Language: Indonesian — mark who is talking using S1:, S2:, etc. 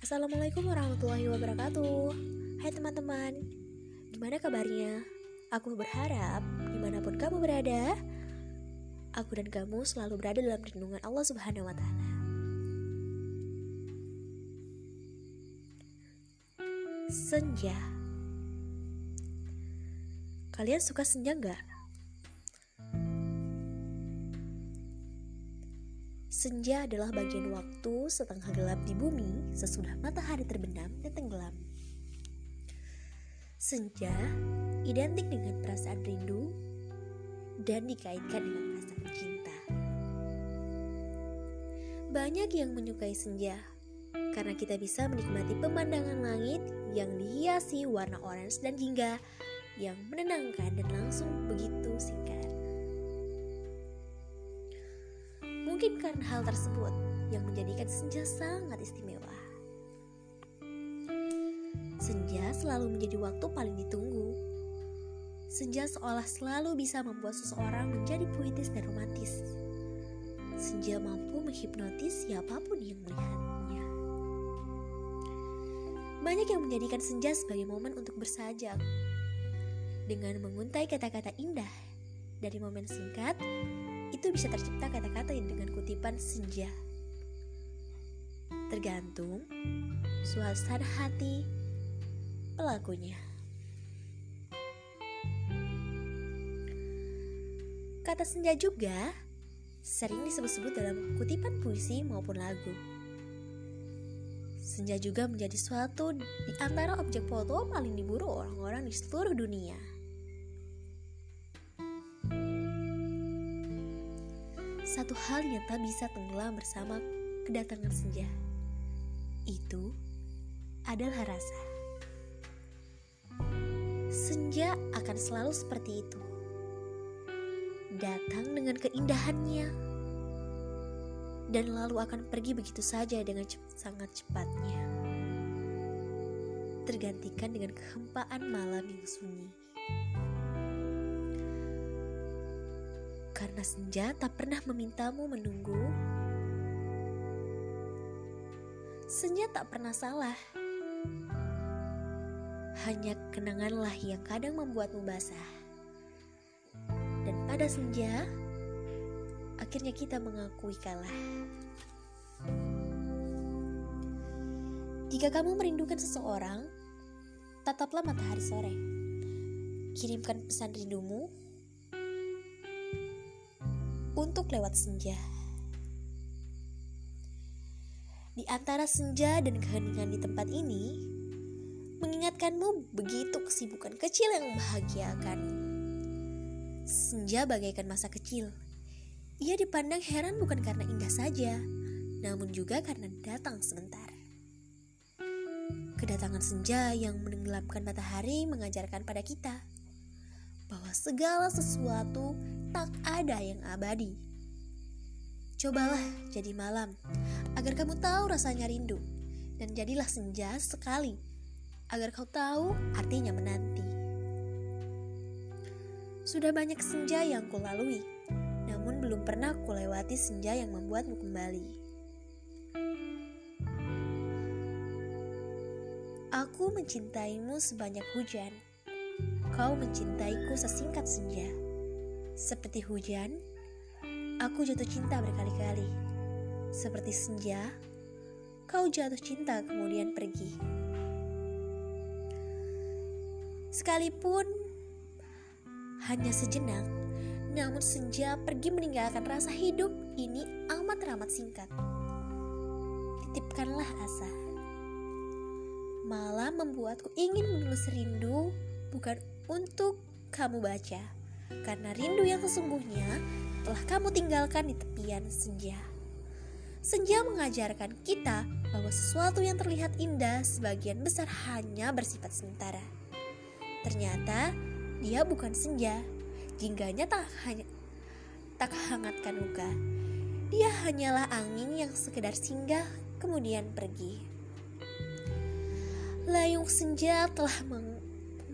S1: Assalamualaikum warahmatullahi wabarakatuh Hai teman-teman Gimana kabarnya? Aku berharap di mana pun kamu berada Aku dan kamu selalu berada dalam lindungan Allah subhanahu wa ta'ala Senja Kalian suka senja nggak? Senja adalah bagian waktu setengah gelap di bumi sesudah matahari terbenam dan tenggelam. Senja identik dengan perasaan rindu dan dikaitkan dengan perasaan cinta. Banyak yang menyukai senja karena kita bisa menikmati pemandangan langit yang dihiasi warna orange dan jingga yang menenangkan dan langsung begitu singkat. Mungkin karena hal tersebut yang menjadikan senja sangat istimewa. Senja selalu menjadi waktu paling ditunggu. Senja seolah selalu bisa membuat seseorang menjadi puitis dan romantis. Senja mampu menghipnotis siapa pun yang melihatnya. Banyak yang menjadikan senja sebagai momen untuk bersajak. Dengan menguntai kata-kata indah dari momen singkat, itu bisa tercipta kata-kata yang dengan kutipan senja. Tergantung suasana hati pelakunya. Kata senja juga sering disebut-sebut dalam kutipan puisi maupun lagu. Senja juga menjadi suatu di antara objek foto paling diburu orang-orang di seluruh dunia. Satu hal yang tak bisa tenggelam bersama kedatangan senja. Itu adalah rasa. Senja akan selalu seperti itu. Datang dengan keindahannya dan lalu akan pergi begitu saja dengan sangat cepatnya. Tergantikan dengan kehempaan malam yang sunyi. Karena senja tak pernah memintamu menunggu. Senja tak pernah salah. Hanya kenanganlah yang kadang membuatmu basah. Dan pada senja, akhirnya kita mengakui kalah. Jika kamu merindukan seseorang, tataplah matahari sore. Kirimkan pesan rindumu untuk lewat senja. Di antara senja dan keheningan di tempat ini, mengingatkanmu begitu kesibukan kecil yang membahagiakan. Senja bagaikan masa kecil. Ia dipandang heran bukan karena indah saja, namun juga karena datang sebentar. Kedatangan senja yang menenggelamkan matahari mengajarkan pada kita bahwa segala sesuatu tak ada yang abadi. Cobalah jadi malam, agar kamu tahu rasanya rindu, dan jadilah senja sekali, agar kau tahu artinya menanti. Sudah banyak senja yang kulalui, namun belum pernah kulewati senja yang membuatmu kembali. Aku mencintaimu sebanyak hujan, kau mencintaiku sesingkat senja. Seperti hujan, aku jatuh cinta berkali-kali. Seperti senja, kau jatuh cinta kemudian pergi. Sekalipun hanya sejenak, namun senja pergi meninggalkan rasa hidup ini amat ramat singkat. Titipkanlah asa. Malam membuatku ingin menulis rindu bukan untuk kamu baca karena rindu yang sesungguhnya telah kamu tinggalkan di tepian senja. Senja mengajarkan kita bahwa sesuatu yang terlihat indah sebagian besar hanya bersifat sementara. Ternyata dia bukan senja, jingganya tak hanya tak hangatkan luka. Dia hanyalah angin yang sekedar singgah kemudian pergi. Layung senja telah meng